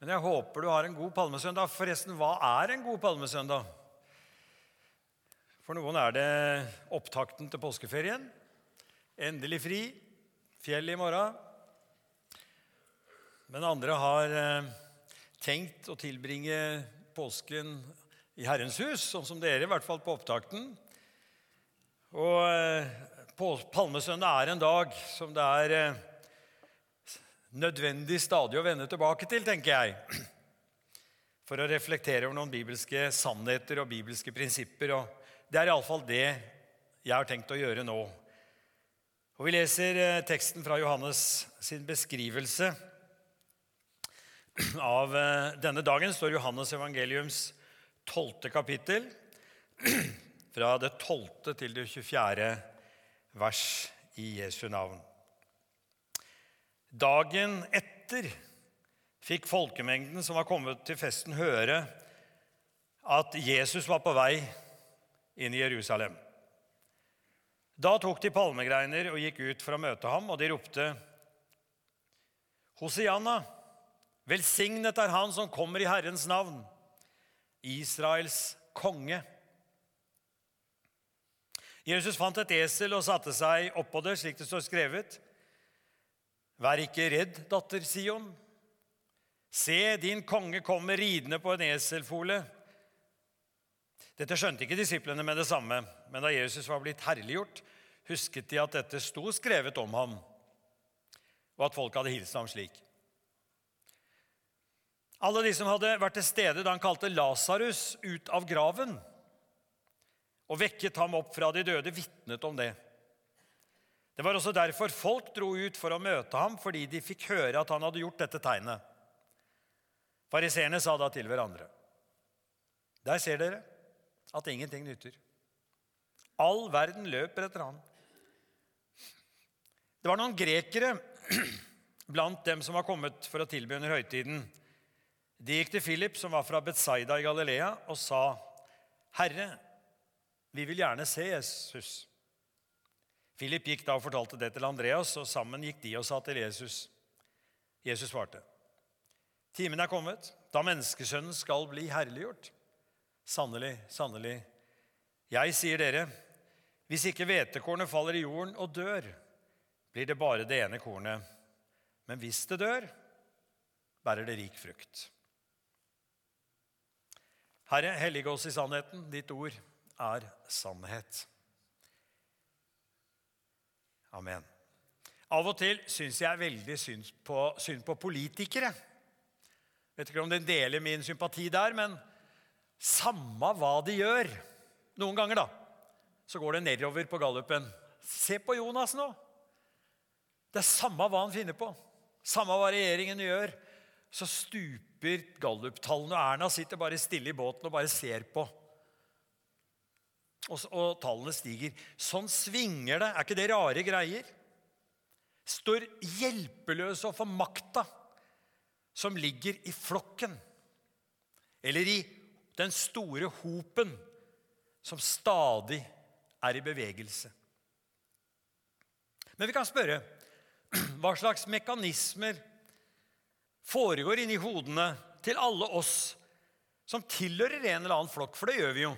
Men jeg håper du har en god palmesøndag. Forresten, hva er en god palmesøndag? For noen er det opptakten til påskeferien. Endelig fri. Fjell i morgen. Men andre har eh, tenkt å tilbringe påsken i Herrens hus, sånn som dere, i hvert fall på opptakten. Og eh, palmesøndag er en dag som det er eh, nødvendig stadig å vende tilbake til, tenker jeg. For å reflektere over noen bibelske sannheter og bibelske prinsipper. Og det er iallfall det jeg har tenkt å gjøre nå. Og Vi leser eh, teksten fra Johannes sin beskrivelse av eh, denne dagen. står Johannes evangeliums tolvte kapittel, fra det tolvte til det 24. vers i Jesu navn. Dagen etter fikk folkemengden som var kommet til festen, høre at Jesus var på vei inn i Jerusalem. Da tok de palmegreiner og gikk ut for å møte ham, og de ropte Hosianna, velsignet er Han som kommer i Herrens navn, Israels konge. Jesus fant et esel og satte seg oppå det, slik det står skrevet. Vær ikke redd, datter Sion. Se, din konge kommer ridende på en eselfole. Dette skjønte ikke disiplene med det samme, men da Jesus var blitt herliggjort, husket de at dette sto skrevet om ham, og at folk hadde hilst ham slik. Alle de som hadde vært til stede da han kalte Lasarus ut av graven og vekket ham opp fra de døde, vitnet om det. Det var også derfor folk dro ut for å møte ham, fordi de fikk høre at han hadde gjort dette tegnet. Fariseerne sa da til hverandre.: Der ser dere at ingenting nytter. All verden løper etter ham. Det var noen grekere blant dem som var kommet for å tilby under høytiden. De gikk til Philip, som var fra Betzaida i Galilea, og sa, 'Herre, vi vil gjerne se Jesus.' Philip gikk da og fortalte det til Andreas, og sammen gikk de og sa til Jesus. Jesus svarte, 'Timen er kommet, da menneskesønnen skal bli herliggjort.' Sannelig, sannelig, jeg sier dere, hvis ikke hvetekornet faller i jorden og dør, blir det bare det ene kornet. Men hvis det dør, bærer det rik frukt. Herre, hellige oss i sannheten. Ditt ord er sannhet. Amen. Av og til syns jeg veldig synd på, synd på politikere. Vet ikke om den deler min sympati der, men samme hva de gjør Noen ganger da, så går det nedover på gallupen. Se på Jonas nå! Det er samme hva han finner på, samme hva regjeringen gjør. Så stuper galluptallene, og Erna sitter bare stille i båten og bare ser på. Og, og tallene stiger. Sånn svinger det. Er ikke det rare greier? Står hjelpeløse overfor makta som ligger i flokken. Eller i den store hopen som stadig er i bevegelse. Men vi kan spørre hva slags mekanismer foregår inni hodene til alle oss som tilhører en eller annen flokk, for det gjør vi jo.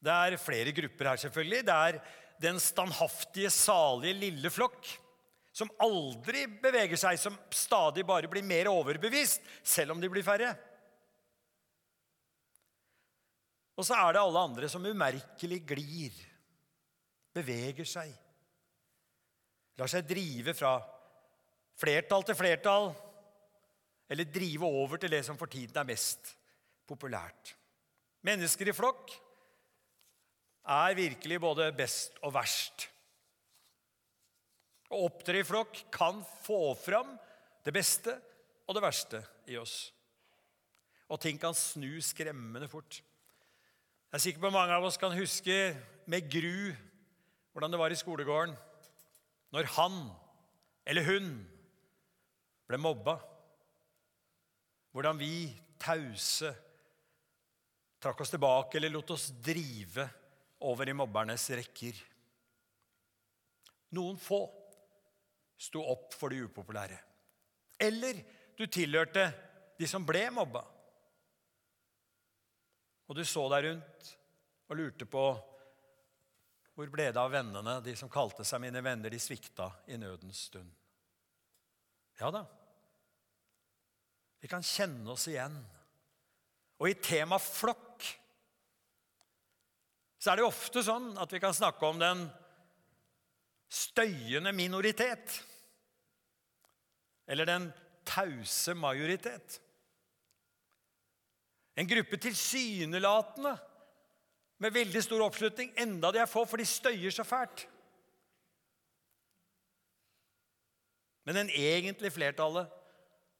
Det er flere grupper her, selvfølgelig. Det er den standhaftige, salige lille flokk som aldri beveger seg, som stadig bare blir mer overbevist, selv om de blir færre. Og så er det alle andre som umerkelig glir, beveger seg, lar seg drive fra flertall til flertall, eller drive over til det som for tiden er mest populært. Mennesker i flokk er virkelig både best og verst. Å opptre i flokk kan få fram det beste og det verste i oss. Og ting kan snu skremmende fort. Jeg er sikker på mange av oss kan huske med gru hvordan det var i skolegården når han eller hun ble mobba. Hvordan vi tause trakk oss tilbake eller lot oss drive over i mobbernes rekker. Noen få sto opp for de upopulære. Eller Du tilhørte de som ble mobba. Og du så deg rundt og lurte på hvor ble det av vennene, de som kalte seg mine venner, de svikta i nødens stund. Ja da. Vi kan kjenne oss igjen. Og i temaet flokk så er det ofte sånn at vi kan snakke om den støyende minoritet. Eller den tause majoritet. En gruppe tilsynelatende med veldig stor oppslutning, enda de er få, for de støyer så fælt. Men den egentlige flertallet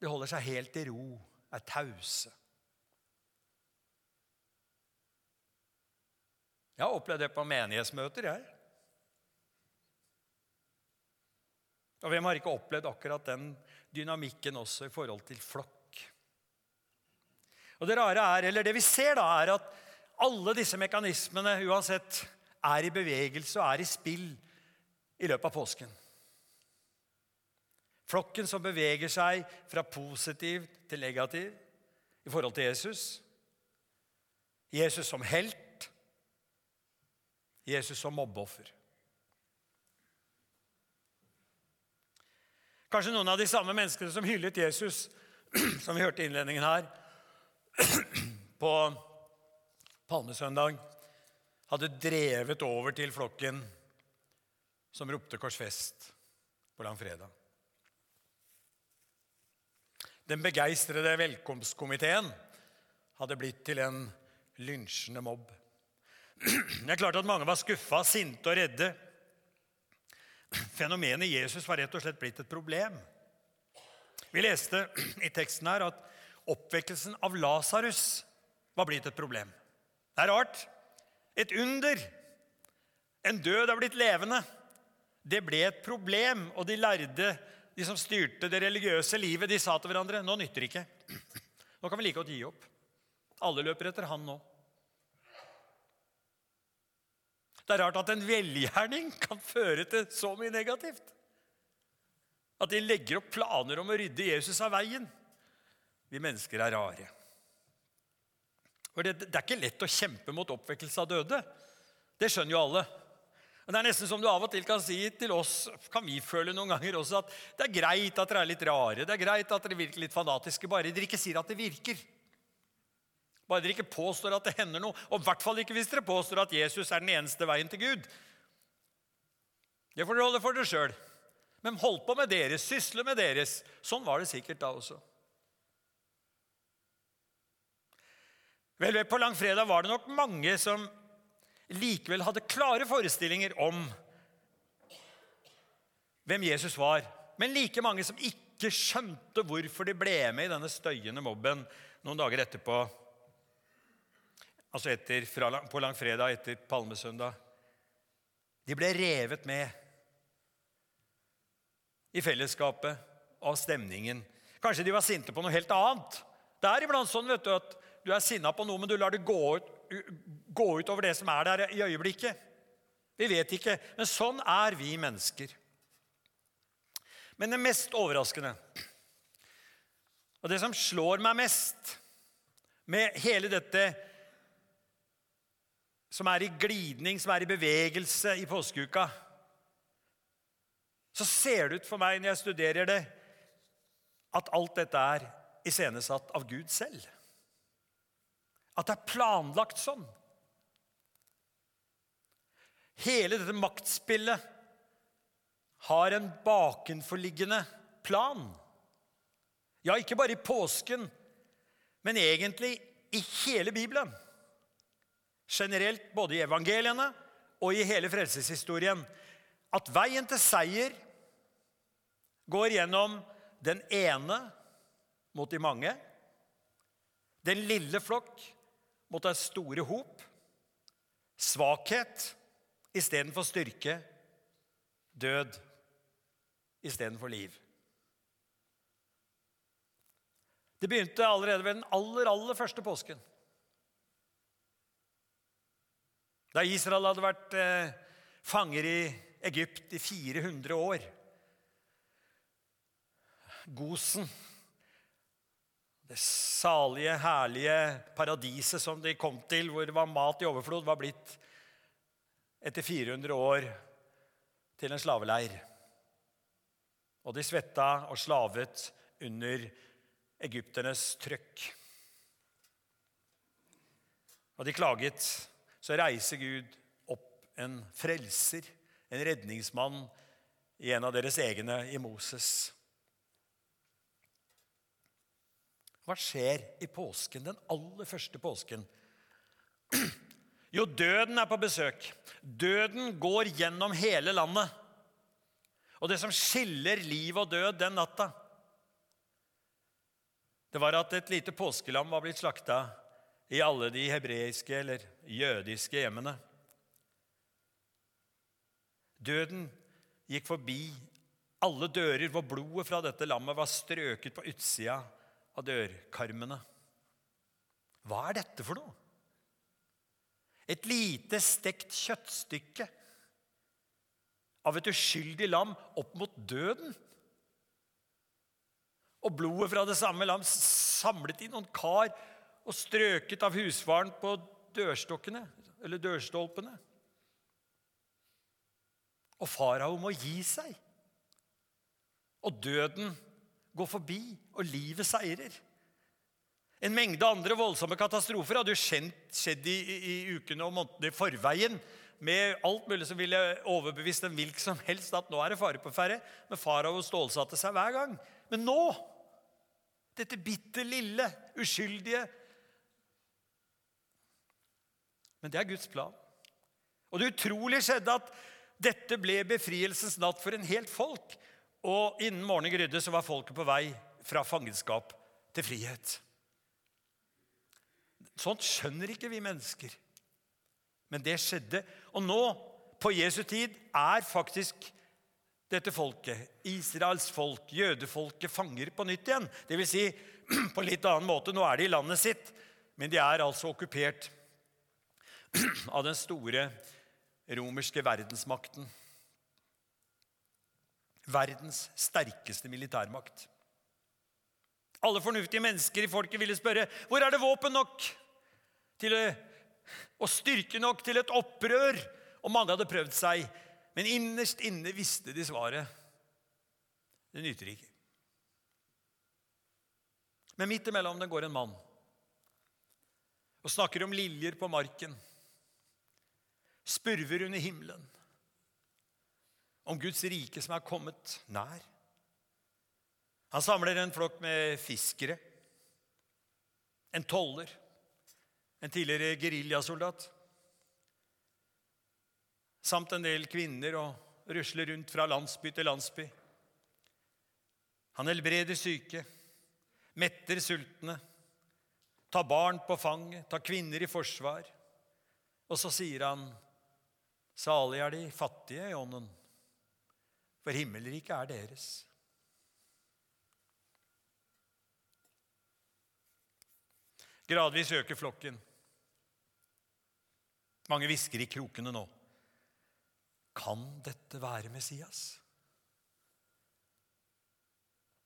de holder seg helt i ro, er tause. Jeg har opplevd det på menighetsmøter, jeg. Og hvem har ikke opplevd akkurat den dynamikken også i forhold til flokk? Og Det rare er, eller det vi ser, da, er at alle disse mekanismene uansett er i bevegelse og er i spill i løpet av påsken. Flokken som beveger seg fra positiv til negativ i forhold til Jesus. Jesus som helt. Jesus som mobbeoffer. Kanskje noen av de samme menneskene som hyllet Jesus, som vi hørte i innledningen her, på palmesøndag, hadde drevet over til flokken som ropte 'korsfest' på langfredag. Den begeistrede velkomstkomiteen hadde blitt til en lynsjende mobb. Det er klart at mange var skuffa, sinte og redde. Fenomenet Jesus var rett og slett blitt et problem. Vi leste i teksten her at oppvekkelsen av Lasarus var blitt et problem. Det er rart. Et under. En død er blitt levende. Det ble et problem, og de lærde, de som styrte det religiøse livet, de sa til hverandre nå nytter det ikke. Nå kan vi like godt gi opp. Alle løper etter han nå. Det er rart at en velgjerning kan føre til så mye negativt. At de legger opp planer om å rydde Jesus av veien. Vi mennesker er rare. For det, det er ikke lett å kjempe mot oppvekkelse av døde. Det skjønner jo alle. Men det er nesten som du av og til kan si til oss, kan vi føle noen ganger også, at det er greit at dere er litt rare, det er greit at dere virker litt fanatiske, bare dere ikke sier at det virker. Bare dere ikke påstår at det hender noe. Og i hvert fall ikke hvis dere påstår at Jesus er den eneste veien til Gud. Det får dere holde for dere sjøl. Men hold på med deres, sysle med deres. Sånn var det sikkert da også. Vel, På langfredag var det nok mange som likevel hadde klare forestillinger om hvem Jesus var. Men like mange som ikke skjønte hvorfor de ble med i denne støyende mobben noen dager etterpå altså etter, fra, på langfredag etter palmesøndag. De ble revet med i fellesskapet av stemningen. Kanskje de var sinte på noe helt annet. Det er iblant sånn vet du, at du er sinna på noe, men du lar det gå ut, gå ut over det som er der i øyeblikket. Vi vet ikke, men sånn er vi mennesker. Men det mest overraskende, og det som slår meg mest med hele dette som er i glidning, som er i bevegelse i påskeuka, så ser det ut for meg når jeg studerer det, at alt dette er iscenesatt av Gud selv. At det er planlagt sånn. Hele dette maktspillet har en bakenforliggende plan. Ja, ikke bare i påsken, men egentlig i hele Bibelen generelt både i evangeliene og i hele frelseshistorien at veien til seier går gjennom den ene mot de mange, den lille flokk mot den store hop, svakhet istedenfor styrke, død istedenfor liv. Det begynte allerede ved den aller, aller første påsken. Da Israel hadde vært eh, fanger i Egypt i 400 år Gosen Det salige, herlige paradiset som de kom til, hvor det var mat i overflod, var blitt etter 400 år til en slaveleir. Og de svetta og slavet under egypternes trøkk. Og de klaget. Så reiser Gud opp en frelser, en redningsmann, i en av deres egne, i Moses. Hva skjer i påsken, den aller første påsken? Jo, døden er på besøk. Døden går gjennom hele landet. Og det som skiller liv og død den natta, det var at et lite påskelam var blitt slakta i alle de hebreiske eller jødiske hjemmene. Døden gikk forbi alle dører hvor blodet fra dette lammet var strøket på utsida av dørkarmene. Hva er dette for noe? Et lite stekt kjøttstykke av et uskyldig lam opp mot døden. Og blodet fra det samme lam samlet i noen kar og strøket av husfaren på dørstokkene, eller dørstolpene. Og farao må gi seg. Og døden går forbi, og livet seirer. En mengde andre voldsomme katastrofer hadde jo skjedd i, i, i ukene og månedene i forveien med alt mulig som ville overbevist en hvilken som helst at nå er det fare på ferde. Men farao stålsatte seg hver gang. Men nå Dette bitte lille, uskyldige Men det er Guds plan. Og det utrolige skjedde at dette ble befrielsens natt for en helt folk. Og innen morgenen grydde, så var folket på vei fra fangenskap til frihet. Sånt skjønner ikke vi mennesker. Men det skjedde. Og nå, på Jesu tid, er faktisk dette folket, Israels folk, jødefolket, fanger på nytt igjen. Det vil si, på litt annen måte, nå er de i landet sitt, men de er altså okkupert av den store romerske verdensmakten. Verdens sterkeste militærmakt. Alle fornuftige mennesker i folket ville spørre hvor er det våpen nok til å, og styrke nok til et opprør. Og mange hadde prøvd seg, men innerst inne visste de svaret. Det nyter ikke. Men midt imellom den går en mann og snakker om liljer på marken, spurver under himmelen, om Guds rike som er kommet nær. Han samler en flokk med fiskere, en toller en tidligere geriljasoldat. Samt en del kvinner og rusler rundt fra landsby til landsby. Han helbreder syke, metter sultne, tar barn på fanget, tar kvinner i forsvar. Og så sier han, 'Salige er de fattige i ånden, for himmelriket er deres'. Gradvis øker flokken. Mange hvisker i krokene nå. Kan dette være Messias?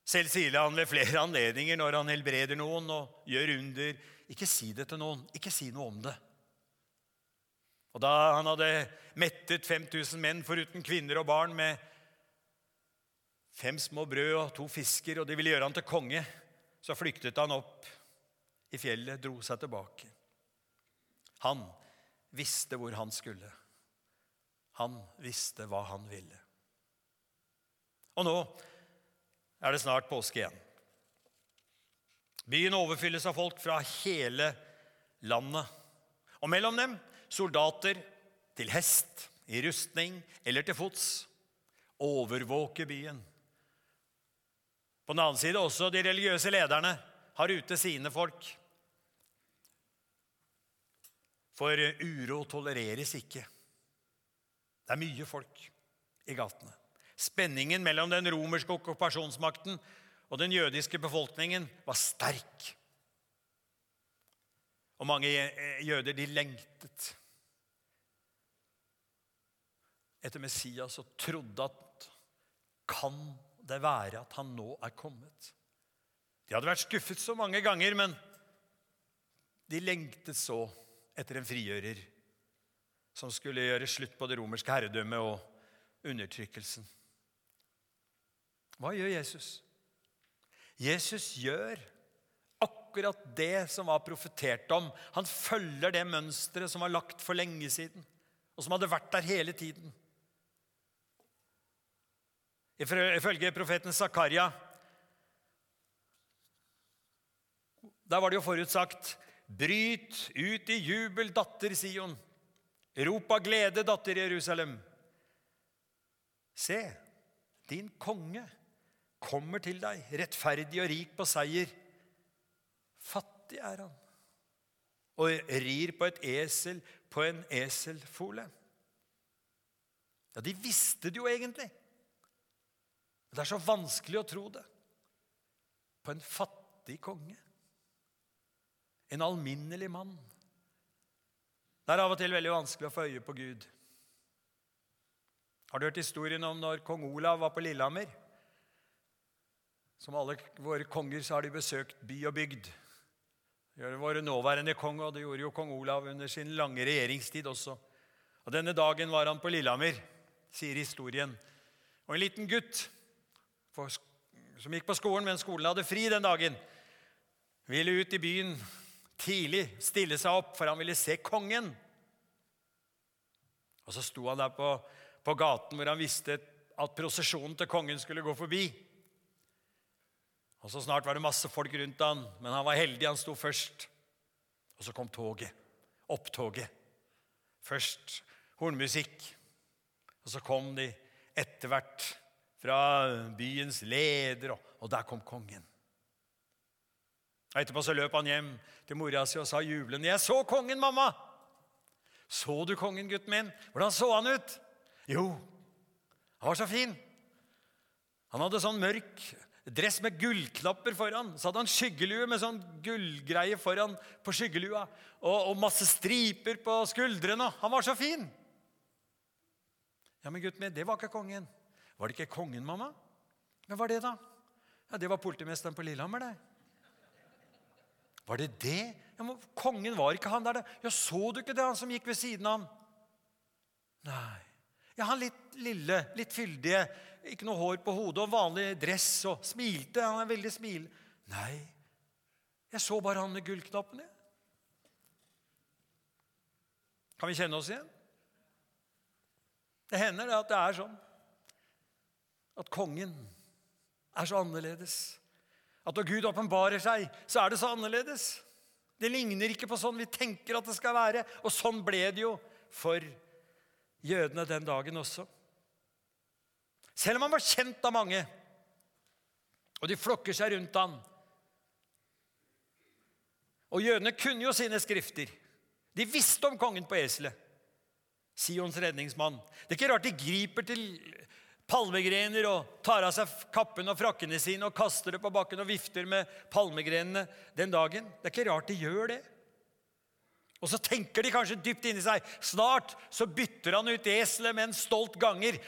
Selv sier han ved flere anledninger når han helbreder noen og gjør under, ikke si det til noen, ikke si noe om det. Og Da han hadde mettet 5000 menn foruten kvinner og barn med fem små brød og to fisker, og de ville gjøre han til konge, så flyktet han opp i fjellet, dro seg tilbake. Han visste hvor han skulle. Han visste hva han ville. Og nå er det snart påske igjen. Byen overfylles av folk fra hele landet. Og mellom dem soldater til hest, i rustning eller til fots. Overvåker byen. På den annen side også de religiøse lederne har ute sine folk. For uro tolereres ikke. Det er mye folk i gatene. Spenningen mellom den romerske okkupasjonsmakten og den jødiske befolkningen var sterk. Og mange jøder de lengtet etter Messias og trodde at kan det være at han nå er kommet? De hadde vært skuffet så mange ganger, men de lengtet så etter en frigjører som skulle gjøre slutt på det romerske herredømmet og undertrykkelsen. Hva gjør Jesus? Jesus gjør akkurat det som var profetert om. Han følger det mønsteret som var lagt for lenge siden, og som hadde vært der hele tiden. Ifølge profeten Zakaria Der var det jo forutsagt Bryt ut i jubel, datter Sion. Rop av glede, datter Jerusalem. Se, din konge kommer til deg, rettferdig og rik på seier. Fattig er han, og rir på et esel på en eselfole. Ja, de visste det jo egentlig. Det er så vanskelig å tro det. På en fattig konge. En alminnelig mann. Det er av og til veldig vanskelig å få øye på Gud. Har du hørt historien om når kong Olav var på Lillehammer? Som alle våre konger så har de besøkt by og bygd. Det gjør våre nåværende kong, og det gjorde jo kong Olav under sin lange regjeringstid også. Og Denne dagen var han på Lillehammer, sier historien. Og en liten gutt som gikk på skolen, men skolen hadde fri den dagen, ville ut i byen tidlig, stille seg opp, for han ville se kongen. Og så sto han der på, på gaten hvor han visste at prosesjonen til kongen skulle gå forbi. Og så Snart var det masse folk rundt han, men han var heldig, han sto først. Og så kom toget. Opptoget. Først hornmusikk, og så kom de etter hvert fra byens leder, og der kom kongen. Etterpå så løp han hjem til mora si og sa jublende, 'Jeg så kongen, mamma!' 'Så du kongen, gutten min? Hvordan så han ut?' 'Jo, han var så fin.' Han hadde sånn mørk dress med gullknapper foran. Så hadde han skyggelue med sånn gullgreie foran på skyggelua. Og, og, masse striper på skuldrene. Han var så fin! Ja, men gutten min, det var ikke kongen. Var det ikke kongen, mamma? Hvem var det, da? Ja, Det var politimesteren på Lillehammer, det. Var det det? Ja, men Kongen var ikke han der. Det. Ja, Så du ikke det, han som gikk ved siden av ham? Nei. Ja, han litt lille, litt fyldige, ikke noe hår på hodet og vanlig dress og smilte. Han er veldig smil. Nei, jeg så bare han med gullknappen, jeg. Kan vi kjenne oss igjen? Det hender det at det er sånn. At kongen er så annerledes. At når Gud åpenbarer seg, så er det så annerledes. Det ligner ikke på sånn vi tenker at det skal være. Og sånn ble det jo for jødene den dagen også. Selv om han var kjent av mange, og de flokker seg rundt han. Og jødene kunne jo sine skrifter. De visste om kongen på eselet. Sions redningsmann. Det er ikke rart de griper til palmegrener og tar av seg kappen og frakkene sine og kaster det på bakken og vifter med palmegrenene den dagen. Det er ikke rart de gjør det. Og så tenker de kanskje dypt inni seg snart så bytter han ut eselet med en stolt ganger.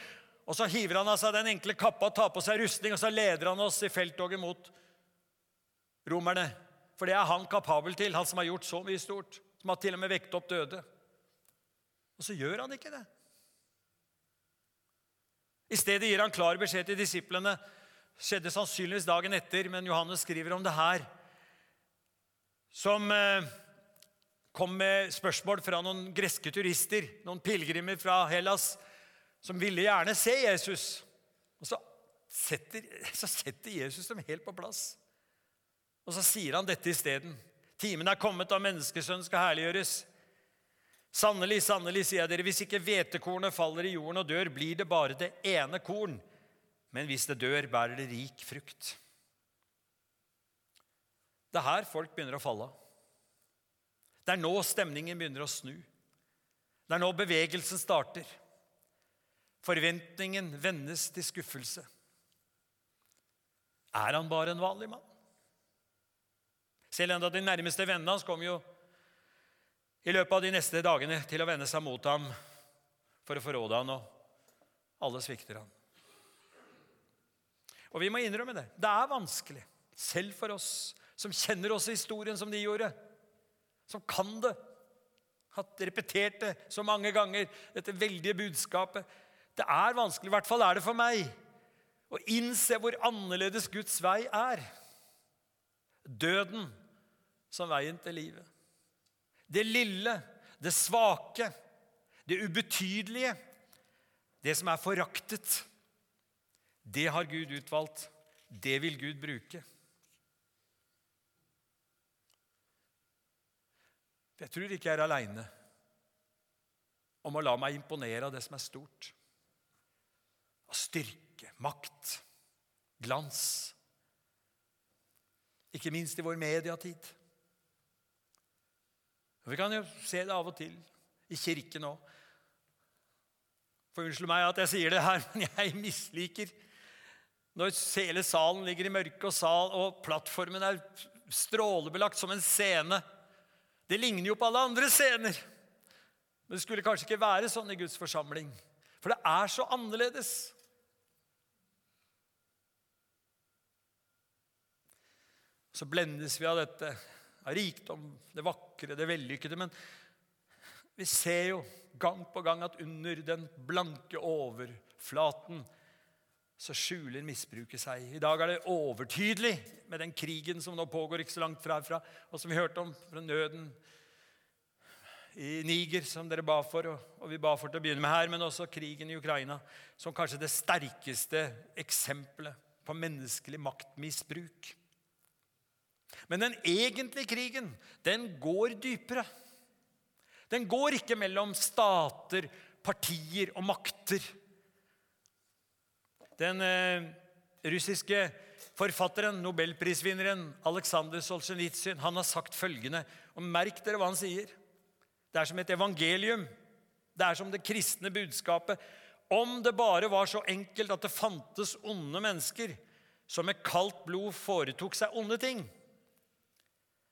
Og så hiver han av seg den enkle kappa, og tar på seg rustning, og så leder han oss i felttoget mot romerne. For det er han kapabel til, han som har gjort så mye stort. Som har til og med vekt opp døde. Og så gjør han ikke det. I stedet gir han klar beskjed til disiplene. Skjedde sannsynligvis dagen etter, men Johannes skriver om det her. Som eh, kom med spørsmål fra noen greske turister, noen pilegrimer fra Hellas, som ville gjerne se Jesus. Og så setter, så setter Jesus dem helt på plass. Og så sier han dette isteden. Timen er kommet da menneskesønnen skal herliggjøres. Sannelig, sannelig, sier jeg dere, hvis ikke hvetekornet faller i jorden og dør, blir det bare det ene korn. Men hvis det dør, bærer det rik frukt. Det er her folk begynner å falle. Det er nå stemningen begynner å snu. Det er nå bevegelsen starter. Forventningen vendes til skuffelse. Er han bare en vanlig mann? Selv en av de nærmeste vennene hans kom jo i løpet av de neste dagene til å vende seg mot ham for å forråde ham, og alle svikter ham. Og vi må innrømme det. Det er vanskelig Selv for oss som kjenner oss i historien som de gjorde. Som kan det. Hatt repetert det så mange ganger, dette veldige budskapet. Det er vanskelig, i hvert fall er det for meg, å innse hvor annerledes Guds vei er. Døden som veien til livet. Det lille, det svake, det ubetydelige, det som er foraktet. Det har Gud utvalgt. Det vil Gud bruke. Jeg tror ikke jeg er aleine om å la meg imponere av det som er stort. Av styrke, makt, glans. Ikke minst i vår mediatid. Og Vi kan jo se det av og til i kirken òg. For unnskyld meg at jeg sier det her, men jeg misliker når hele salen ligger i mørke, og, sal, og plattformen er strålebelagt som en scene. Det ligner jo på alle andre scener. Men det skulle kanskje ikke være sånn i Guds forsamling. For det er så annerledes. Så blendes vi av dette, av rikdom, det vakre, det vellykkede. Men vi ser jo gang på gang at under den blanke overflaten så skjuler misbruket seg. I dag er det overtydelig med den krigen som nå pågår ikke så langt fra herfra, og som vi hørte om fra nøden i Niger, som dere ba for, og vi ba for til å begynne med her, men også krigen i Ukraina, som kanskje det sterkeste eksempelet på menneskelig maktmisbruk. Men den egentlige krigen, den går dypere. Den går ikke mellom stater, partier og makter. Den eh, russiske forfatteren, nobelprisvinneren Aleksandr Solzjenitsyn, han har sagt følgende og Merk dere hva han sier. Det er som et evangelium. Det er som det kristne budskapet. Om det bare var så enkelt at det fantes onde mennesker som med kaldt blod foretok seg onde ting.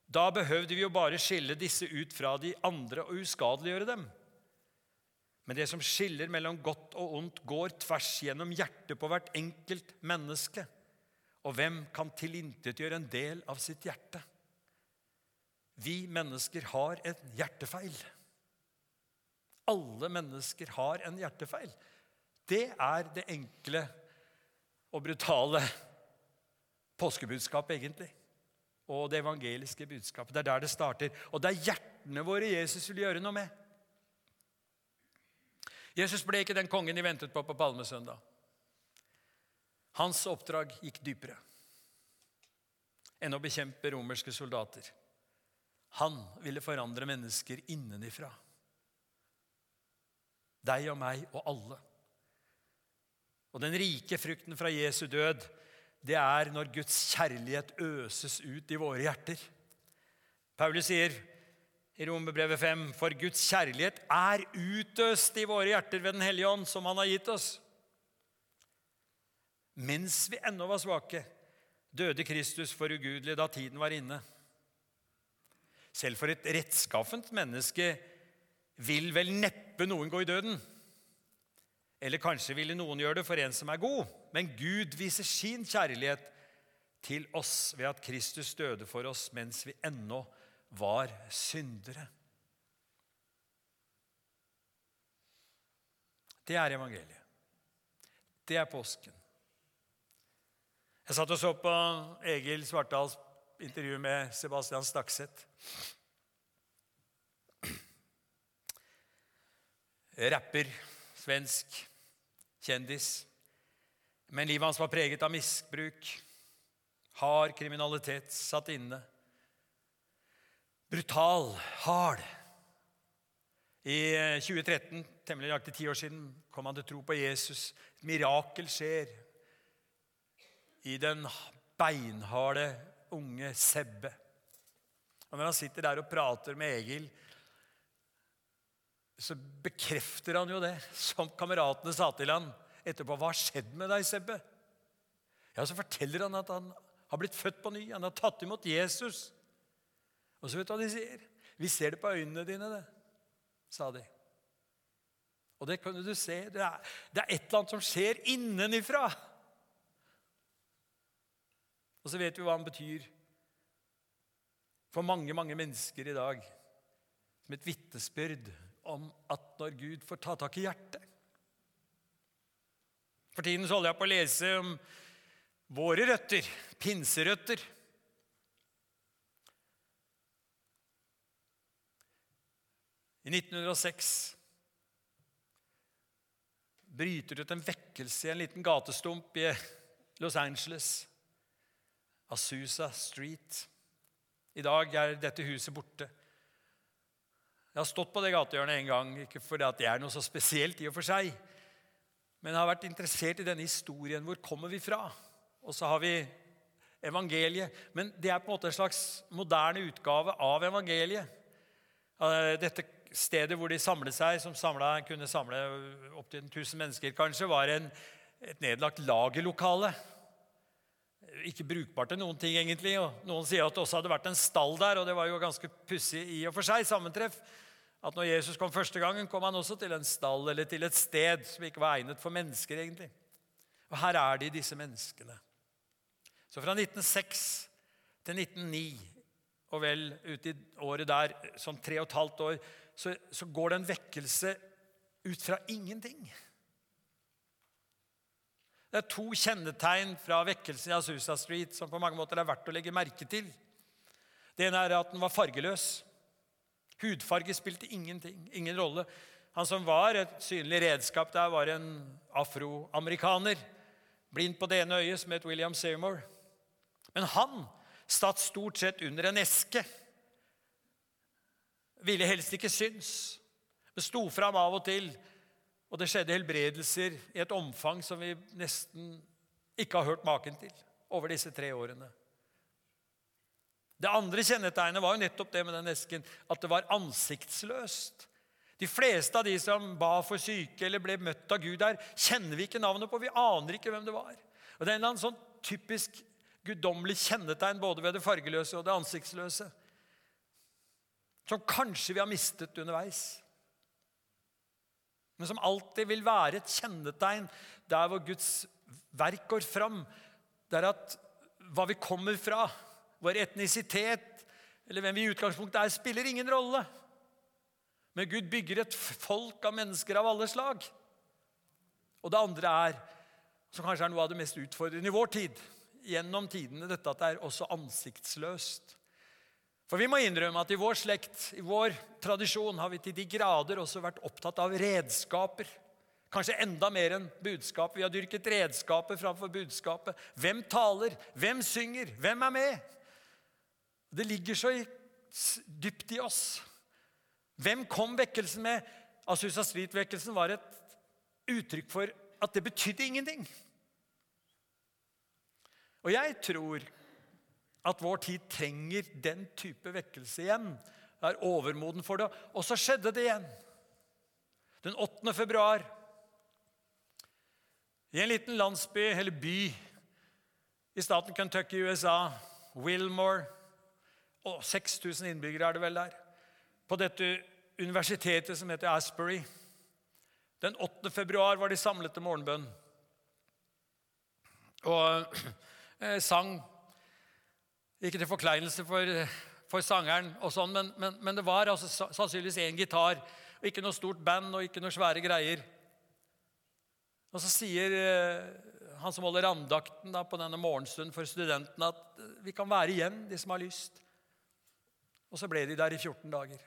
Da behøvde vi jo bare skille disse ut fra de andre og uskadeliggjøre dem. Men det som skiller mellom godt og ondt, går tvers gjennom hjertet på hvert enkelt menneske. Og hvem kan tilintetgjøre en del av sitt hjerte? Vi mennesker har en hjertefeil. Alle mennesker har en hjertefeil. Det er det enkle og brutale påskebudskapet, egentlig. Og det evangeliske budskapet. Det er der det starter. Og det er hjertene våre Jesus vil gjøre noe med. Jesus ble ikke den kongen de ventet på på palmesøndag. Hans oppdrag gikk dypere enn å bekjempe romerske soldater. Han ville forandre mennesker innenifra. Deg og meg og alle. Og den rike frukten fra Jesu død, det er når Guds kjærlighet øses ut i våre hjerter. Paulus sier i Romerbrevet 5.: For Guds kjærlighet er utøst i våre hjerter ved Den hellige ånd, som Han har gitt oss. Mens vi ennå var svake, døde Kristus for ugudelig da tiden var inne. Selv for et rettskaffent menneske vil vel neppe noen gå i døden. Eller kanskje ville noen gjøre det for en som er god. Men Gud viser sin kjærlighet til oss ved at Kristus døde for oss mens vi ennå var syndere. Det er evangeliet. Det er påsken. Jeg satt og så på Egil Svartdals intervju med Sebastian Stakseth. Rapper, svensk, kjendis. Men livet hans var preget av misbruk, hard kriminalitet, satt inne brutal, hard. I 2013, eh, temmelig nøyaktig ti år siden, kom han til tro på Jesus. Et mirakel skjer i den beinharde unge Sebbe. Og Når han sitter der og prater med Egil, så bekrefter han jo det som kameratene sa til han etterpå. 'Hva har skjedd med deg, Sebbe?' Ja, Så forteller han at han har blitt født på ny. Han har tatt imot Jesus. Og så vet du hva de sier? Vi ser det på øynene dine, det, sa de. Og det kunne du se. Det er, det er et eller annet som skjer innenifra. Og så vet vi hva han betyr for mange, mange mennesker i dag. Som et vitnesbyrd om at når Gud får ta tak i hjertet For tiden så holder jeg på å lese om våre røtter, pinserøtter. I 1906 bryter det ut en vekkelse i en liten gatestump i Los Angeles. Asusa Street. I dag er dette huset borte. Jeg har stått på det gatehjørnet en gang, ikke fordi det er noe så spesielt, i og for seg, men har vært interessert i denne historien. Hvor kommer vi fra? Og så har vi evangeliet. Men det er på en måte en slags moderne utgave av evangeliet. Dette stedet hvor de samlet seg, som samlet, kunne samle opptil 1000 mennesker, kanskje, var en, et nedlagt lagerlokale. Ikke brukbart til noen ting, egentlig. og Noen sier at det også hadde vært en stall der, og det var jo ganske pussig i og for seg sammentreff. At når Jesus kom første gangen, kom han også til en stall eller til et sted som ikke var egnet for mennesker, egentlig. Og her er de, disse menneskene. Så fra 1906 til 1909, og vel ut i året der, sånn tre og et halvt år, så, så går det en vekkelse ut fra ingenting. Det er to kjennetegn fra vekkelsen i Asusa Street som på mange måter er verdt å legge merke til. Det ene er at den var fargeløs. Hudfarge spilte ingenting, ingen rolle. Han som var et synlig redskap der, var en afroamerikaner. Blind på det ene øyet, som het William Seymour. Men han satt stort sett under en eske ville helst ikke syns, men sto fram av og til. Og det skjedde helbredelser i et omfang som vi nesten ikke har hørt maken til over disse tre årene. Det andre kjennetegnet var jo nettopp det med den esken, at det var ansiktsløst. De fleste av de som ba for syke eller ble møtt av Gud der, kjenner vi ikke navnet på. Vi aner ikke hvem det var. Og Det er en eller annen sånn typisk guddommelig kjennetegn både ved det fargeløse og det ansiktsløse som kanskje vi har mistet underveis. Men som alltid vil være et kjennetegn der hvor Guds verk går fram. Det er at hva vi kommer fra, vår etnisitet eller hvem vi i utgangspunktet er, spiller ingen rolle. Men Gud bygger et folk av mennesker av alle slag. Og det andre er, som kanskje er noe av det mest utfordrende i vår tid, gjennom tidene, dette at det er også ansiktsløst. For vi må innrømme at i vår slekt, i vår tradisjon, har vi til de grader også vært opptatt av redskaper. Kanskje enda mer enn budskap. Vi har dyrket redskaper framfor budskapet. Hvem taler? Hvem synger? Hvem er med? Det ligger så dypt i oss. Hvem kom vekkelsen med? Asusa Street-vekkelsen var et uttrykk for at det betydde ingenting. Og jeg tror at vår tid trenger den type vekkelse igjen. Er overmoden for det. Og så skjedde det igjen. Den 8. februar, i en liten landsby eller by i staten Kentucky i USA, Wilmore og 6000 innbyggere er det vel der. På dette universitetet som heter Asbury. Den 8. februar var de samlet til morgenbønn og eh, sang ikke til forkleinelse for, for sangeren, og sånn, men, men, men, det var altså sannsynligvis én gitar. og Ikke noe stort band og ikke noe svære greier. Og så sier eh, han som holder andakten da, på denne morgenstunden for studentene, at eh, vi kan være igjen, de som har lyst. Og så ble de der i 14 dager.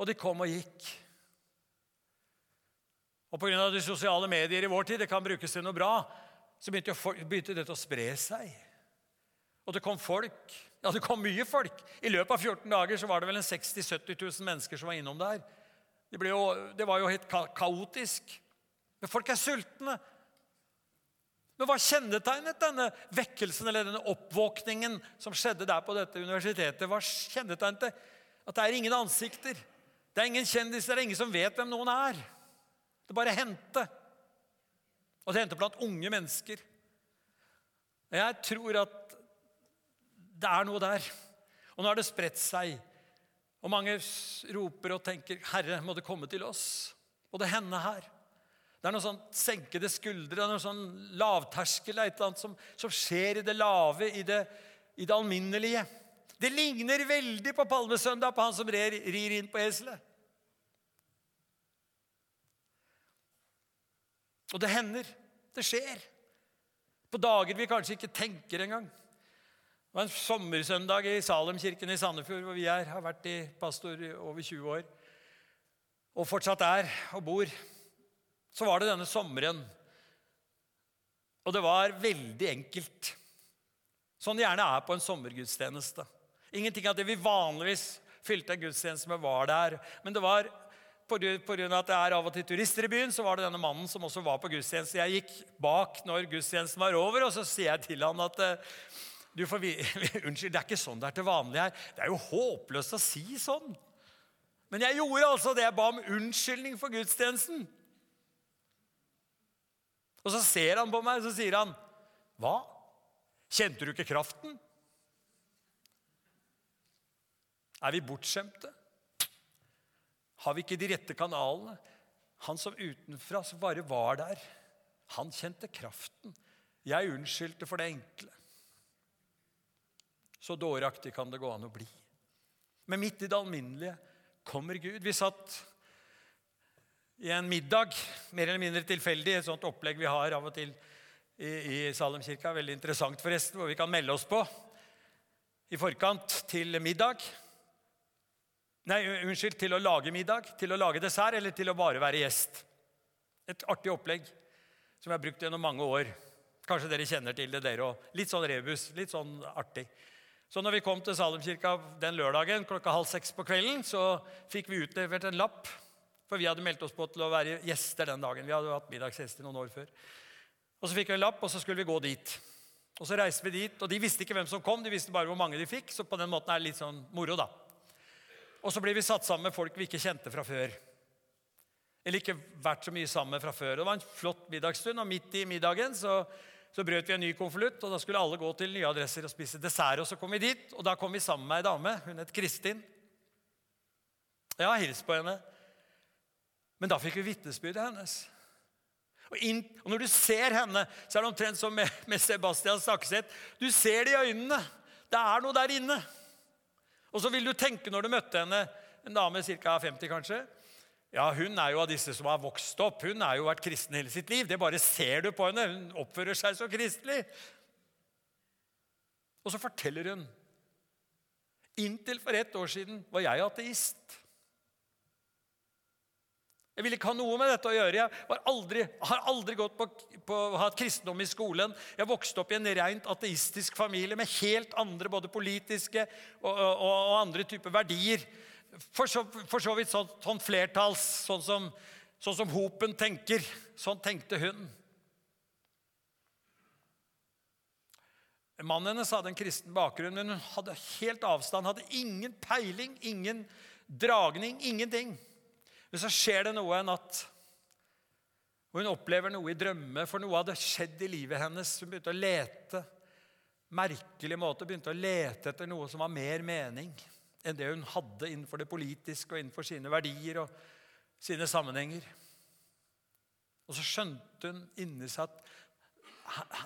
Og de kom og gikk. Og pga. de sosiale medier i vår tid, det kan brukes til noe bra, så begynte, begynte dette å spre seg. Og det kom folk. Ja, det kom mye folk. I løpet av 14 dager så var det vel en 60 000-70 000 mennesker som var innom der. Det, jo, det var jo helt ka kaotisk. Men folk er sultne. Men hva kjennetegnet denne vekkelsen eller denne oppvåkningen som skjedde der på dette universitetet? Hva kjennetegnet det? At det er ingen ansikter. Det er ingen kjendiser, det er ingen som vet hvem noen er. Det bare hendte. Og det hendte blant unge mennesker. Jeg tror at det er noe der. Og nå har det spredt seg. Og mange roper og tenker, 'Herre, må det komme til oss?' Og det hender her. Det er noen sånn senkede skuldre, noen sånn lavterskel, et eller annet som, som skjer i det lave, i det, i det alminnelige. Det ligner veldig på palmesøndag, på han som rir, rir inn på eselet. Og det hender. Det skjer. På dager vi kanskje ikke tenker engang. Det var en sommersøndag i Salemkirken i Sandefjord, hvor vi er, har vært i pastor i over 20 år, og fortsatt er og bor så var det denne sommeren. Og det var veldig enkelt. Sånn det gjerne er på en sommergudstjeneste. Ingenting av det vi vanligvis fylte en gudstjeneste med, var der. Men det var av at det er av og til turister i byen, så var det denne mannen som også var på gudstjeneste. Jeg gikk bak når gudstjenesten var over, og så sier jeg til han at eh, du får, Unnskyld, det er ikke sånn det er til vanlig her. Det er jo håpløst å si sånn. Men jeg gjorde altså det. Jeg ba om unnskyldning for gudstjenesten. Og så ser han på meg, og så sier han, 'Hva? Kjente du ikke kraften?' Er vi bortskjemte? Har vi ikke de rette kanalene? Han som utenfra som bare var der, han kjente kraften. Jeg unnskyldte for det enkle. Så dåraktig kan det gå an å bli. Men midt i det alminnelige kommer Gud. Vi satt i en middag, mer eller mindre tilfeldig, et sånt opplegg vi har av og til i, i Salemkirka. Veldig interessant, forresten, hvor vi kan melde oss på i forkant til middag. Nei, unnskyld, til å lage middag, til å lage dessert eller til å bare være gjest. Et artig opplegg som jeg har brukt gjennom mange år. Kanskje dere kjenner til det, dere òg. Litt sånn rebus, litt sånn artig. Så når vi kom til Salemkirka den lørdagen klokka halv seks på kvelden, så fikk vi utlevert en lapp for vi hadde meldt oss på til å være gjester den dagen. Vi hadde hatt middagsgjester noen år før. Og Så fikk vi en lapp, og så skulle vi gå dit. Og Så reiste vi dit, og De visste ikke hvem som kom, de visste bare hvor mange de fikk. så på den måten er det litt sånn moro da. Og så blir vi satt sammen med folk vi ikke kjente fra før. Eller ikke vært så mye sammen fra før. Det var en flott middagsstund, og midt i middagen så, så brøt vi en ny konvolutt. og Da skulle alle gå til nye adresser og spise dessert. og Så kom vi dit, og da kom vi sammen med ei dame. Hun het Kristin. Jeg har hilst på henne. Men da fikk vi vitnesbyrdet hennes. Og, inn, og, Når du ser henne, så er det omtrent som med, med Sebastian Stakset. Du ser det i øynene. Det er noe der inne. Og så vil du tenke når du møtte henne, en dame ca. 50 kanskje Ja, Hun er jo av disse som har vokst opp. Hun har jo vært kristen hele sitt liv. Det bare ser du på henne. Hun oppfører seg så kristelig. Og så forteller hun. Inntil for ett år siden var jeg ateist. Jeg ville ikke ha noe med dette å gjøre. Jeg aldri, har aldri gått på, på hatt kristendom i skolen. Jeg vokste opp i en rent ateistisk familie med helt andre både politiske og, og, og andre typer verdier. For så, for så vidt sånn, sånn, flertalls, sånn som, sånn som Hopen tenker. Sånn tenkte hun. Mannen hennes hadde en kristen bakgrunn, men hun hadde helt avstand. Hadde ingen peiling, ingen dragning, ingenting. Men så skjer det noe en natt. Og hun opplever noe i drømme, for noe hadde skjedd i livet hennes. Hun begynte å lete merkelig måte, begynte å lete etter noe som var mer mening enn det hun hadde innenfor det politiske og innenfor sine verdier og sine sammenhenger. Og så skjønte hun inni seg at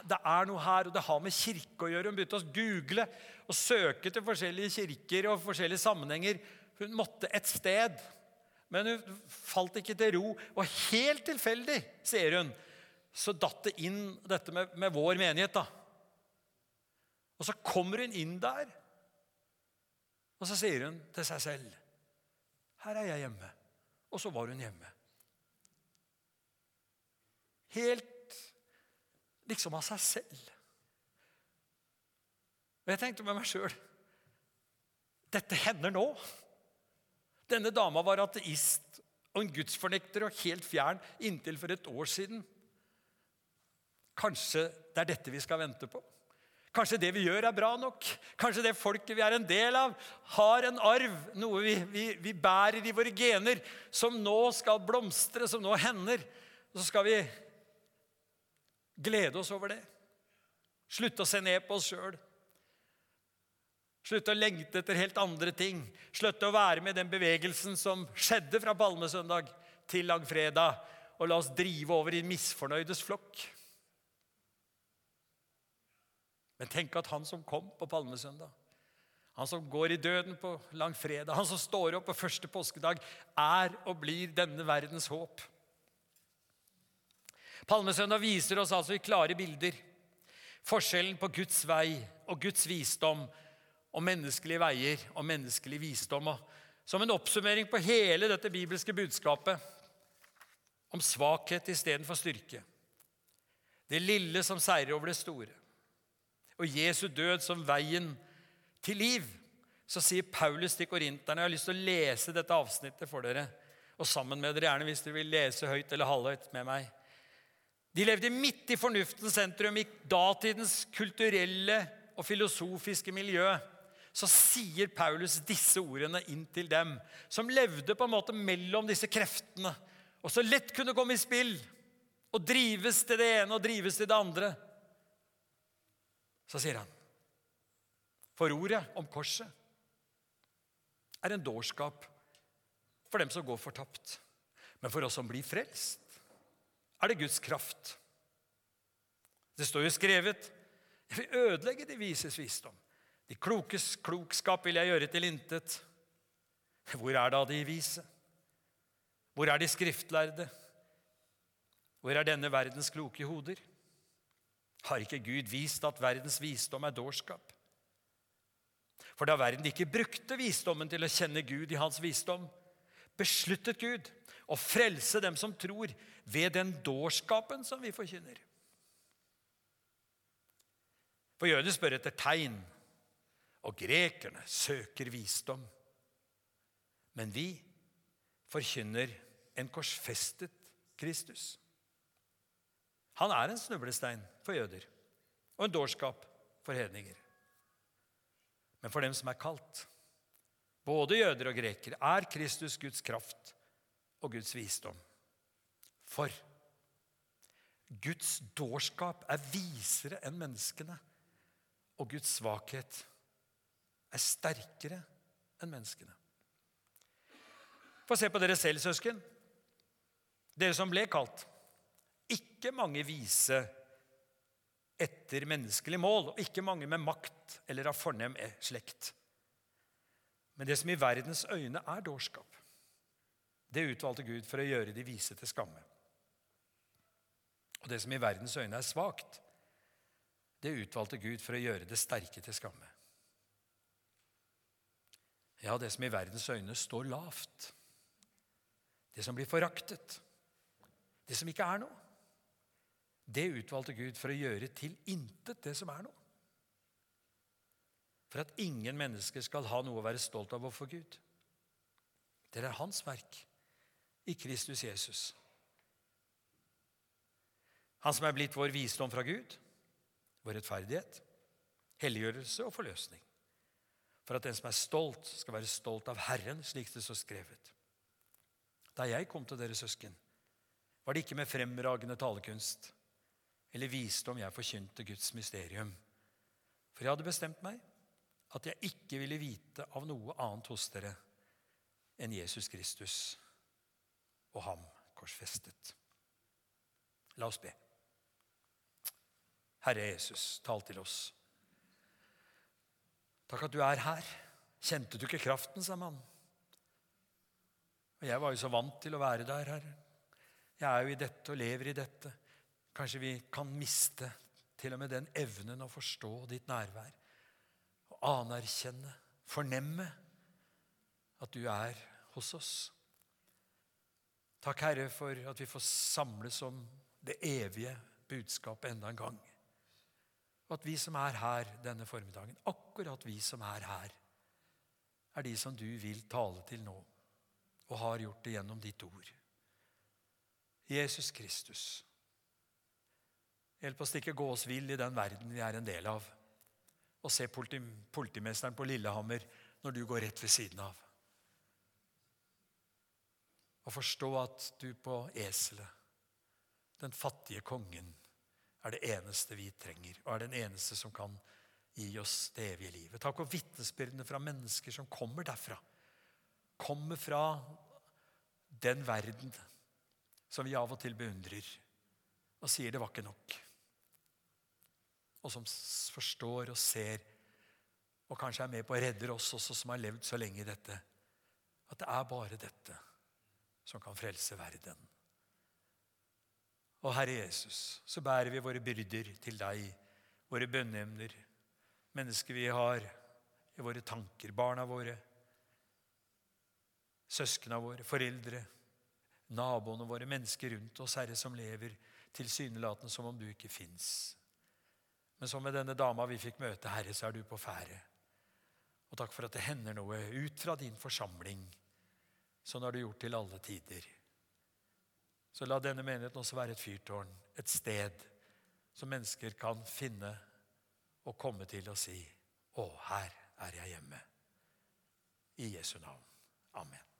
det er noe her, og det har med kirke å gjøre. Hun begynte å google og søke til forskjellige kirker og forskjellige sammenhenger. Hun måtte et sted. Men hun falt ikke til ro. Og helt tilfeldig, sier hun, så datt det inn dette med, med vår menighet. da. Og så kommer hun inn der, og så sier hun til seg selv Her er jeg hjemme. Og så var hun hjemme. Helt liksom av seg selv. Og jeg tenkte med meg sjøl Dette hender nå. Denne dama var ateist og en gudsfornekter og helt fjern inntil for et år siden. Kanskje det er dette vi skal vente på? Kanskje det vi gjør, er bra nok? Kanskje det folket vi er en del av, har en arv, noe vi, vi, vi bærer i våre gener, som nå skal blomstre, som nå hender. Og så skal vi glede oss over det. Slutte å se ned på oss sjøl. Slutte å lengte etter helt andre ting. Slutte å være med den bevegelsen som skjedde fra palmesøndag til langfredag. og la oss drive over i misfornøydes flokk. Men tenk at han som kom på palmesøndag, han som går i døden på langfredag, han som står opp på første påskedag, er og blir denne verdens håp. Palmesøndag viser oss altså i klare bilder forskjellen på Guds vei og Guds visdom og menneskelige veier og menneskelig visdom. Som en oppsummering på hele dette bibelske budskapet om svakhet istedenfor styrke. Det lille som seirer over det store. Og Jesu død som veien til liv. Så sier Paulus til korinterne Jeg har lyst til å lese dette avsnittet for dere. Og sammen med dere, gjerne hvis dere vil lese høyt eller halvhøyt med meg. De levde midt i fornuftens sentrum, i datidens kulturelle og filosofiske miljø. Så sier Paulus disse ordene inn til dem, som levde på en måte mellom disse kreftene, og så lett kunne komme i spill og drives til det ene og drives til det andre. Så sier han For ordet om korset er en dårskap for dem som går fortapt. Men for oss som blir frelst, er det Guds kraft. Det står jo skrevet Jeg vil ødelegge de vises visdom. De klokes klokskap vil jeg gjøre til intet. Hvor er da de vise? Hvor er de skriftlærde? Hvor er denne verdens kloke hoder? Har ikke Gud vist at verdens visdom er dårskap? For da verden ikke brukte visdommen til å kjenne Gud i hans visdom, besluttet Gud å frelse dem som tror, ved den dårskapen som vi forkynner. For jødene spør etter tegn, og grekerne søker visdom. Men vi forkynner en korsfestet Kristus. Han er en snublestein for jøder og en dårskap for hedninger. Men for dem som er kalt, både jøder og grekere, er Kristus Guds kraft og Guds visdom. For Guds dårskap er visere enn menneskene, og Guds svakhet er sterkere enn menneskene. Få se på dere selv, søsken. Dere som ble kalt. Ikke mange vise etter menneskelig mål, og ikke mange med makt eller av fornem slekt. Men det som i verdens øyne er dårskap, det utvalgte Gud for å gjøre de vise til skamme. Og det som i verdens øyne er svakt, det utvalgte Gud for å gjøre det sterke til skamme. Ja, det som i verdens øyne står lavt, det som blir foraktet, det som ikke er noe, det utvalgte Gud for å gjøre til intet det som er noe. For at ingen mennesker skal ha noe å være stolt av overfor Gud. Det er hans verk i Kristus Jesus. Han som er blitt vår visdom fra Gud, vår rettferdighet, helliggjørelse og forløsning. For at den som er stolt, skal være stolt av Herren, slik det står skrevet. Da jeg kom til dere søsken, var det ikke med fremragende talekunst eller visdom jeg forkynte Guds mysterium. For jeg hadde bestemt meg at jeg ikke ville vite av noe annet hos dere enn Jesus Kristus og ham korsfestet. La oss be. Herre Jesus, tal til oss. Takk at du er her. Kjente du ikke kraften, sa man. Og Jeg var jo så vant til å være der, Herre. Jeg er jo i dette og lever i dette. Kanskje vi kan miste til og med den evnen å forstå ditt nærvær. Og anerkjenne, fornemme at du er hos oss. Takk, Herre, for at vi får samles om det evige budskapet enda en gang. At vi som er her denne formiddagen, akkurat vi som er her, er de som du vil tale til nå, og har gjort det gjennom ditt ord. Jesus Kristus, hjelp oss til ikke gå oss vill i den verden vi er en del av, og se politi politimesteren på Lillehammer når du går rett ved siden av. Og forstå at du på eselet, den fattige kongen, er det eneste vi trenger, og er den eneste som kan gi oss det evige livet. Takk for vitnesbyrdene fra mennesker som kommer derfra. Kommer fra den verden som vi av og til beundrer og sier det var ikke nok. Og som forstår og ser, og kanskje er med på å redde oss også, som har levd så lenge i dette, at det er bare dette som kan frelse verden. Og Herre Jesus, så bærer vi våre byrder til deg, våre bønneemner, mennesker vi har i våre tanker, barna våre, søsknene våre, foreldre, naboene våre, mennesker rundt oss, Herre, som lever tilsynelatende som om du ikke fins. Men som med denne dama vi fikk møte, Herre, så er du på ferde. Og takk for at det hender noe ut fra din forsamling. Sånn har du gjort til alle tider. Så la denne menigheten også være et fyrtårn, et sted som mennesker kan finne og komme til å si 'Å, her er jeg hjemme'. I Jesu navn. Amen.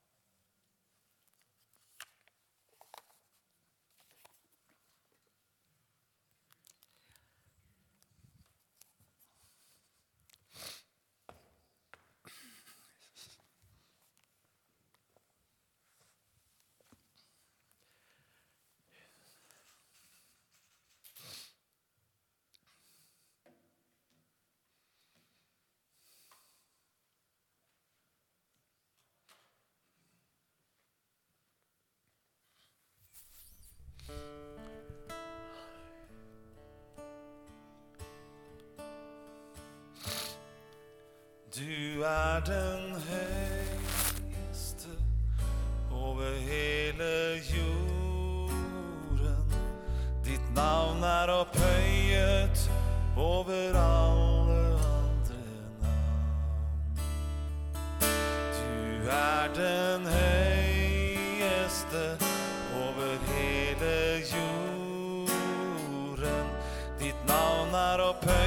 Navn er opphøyet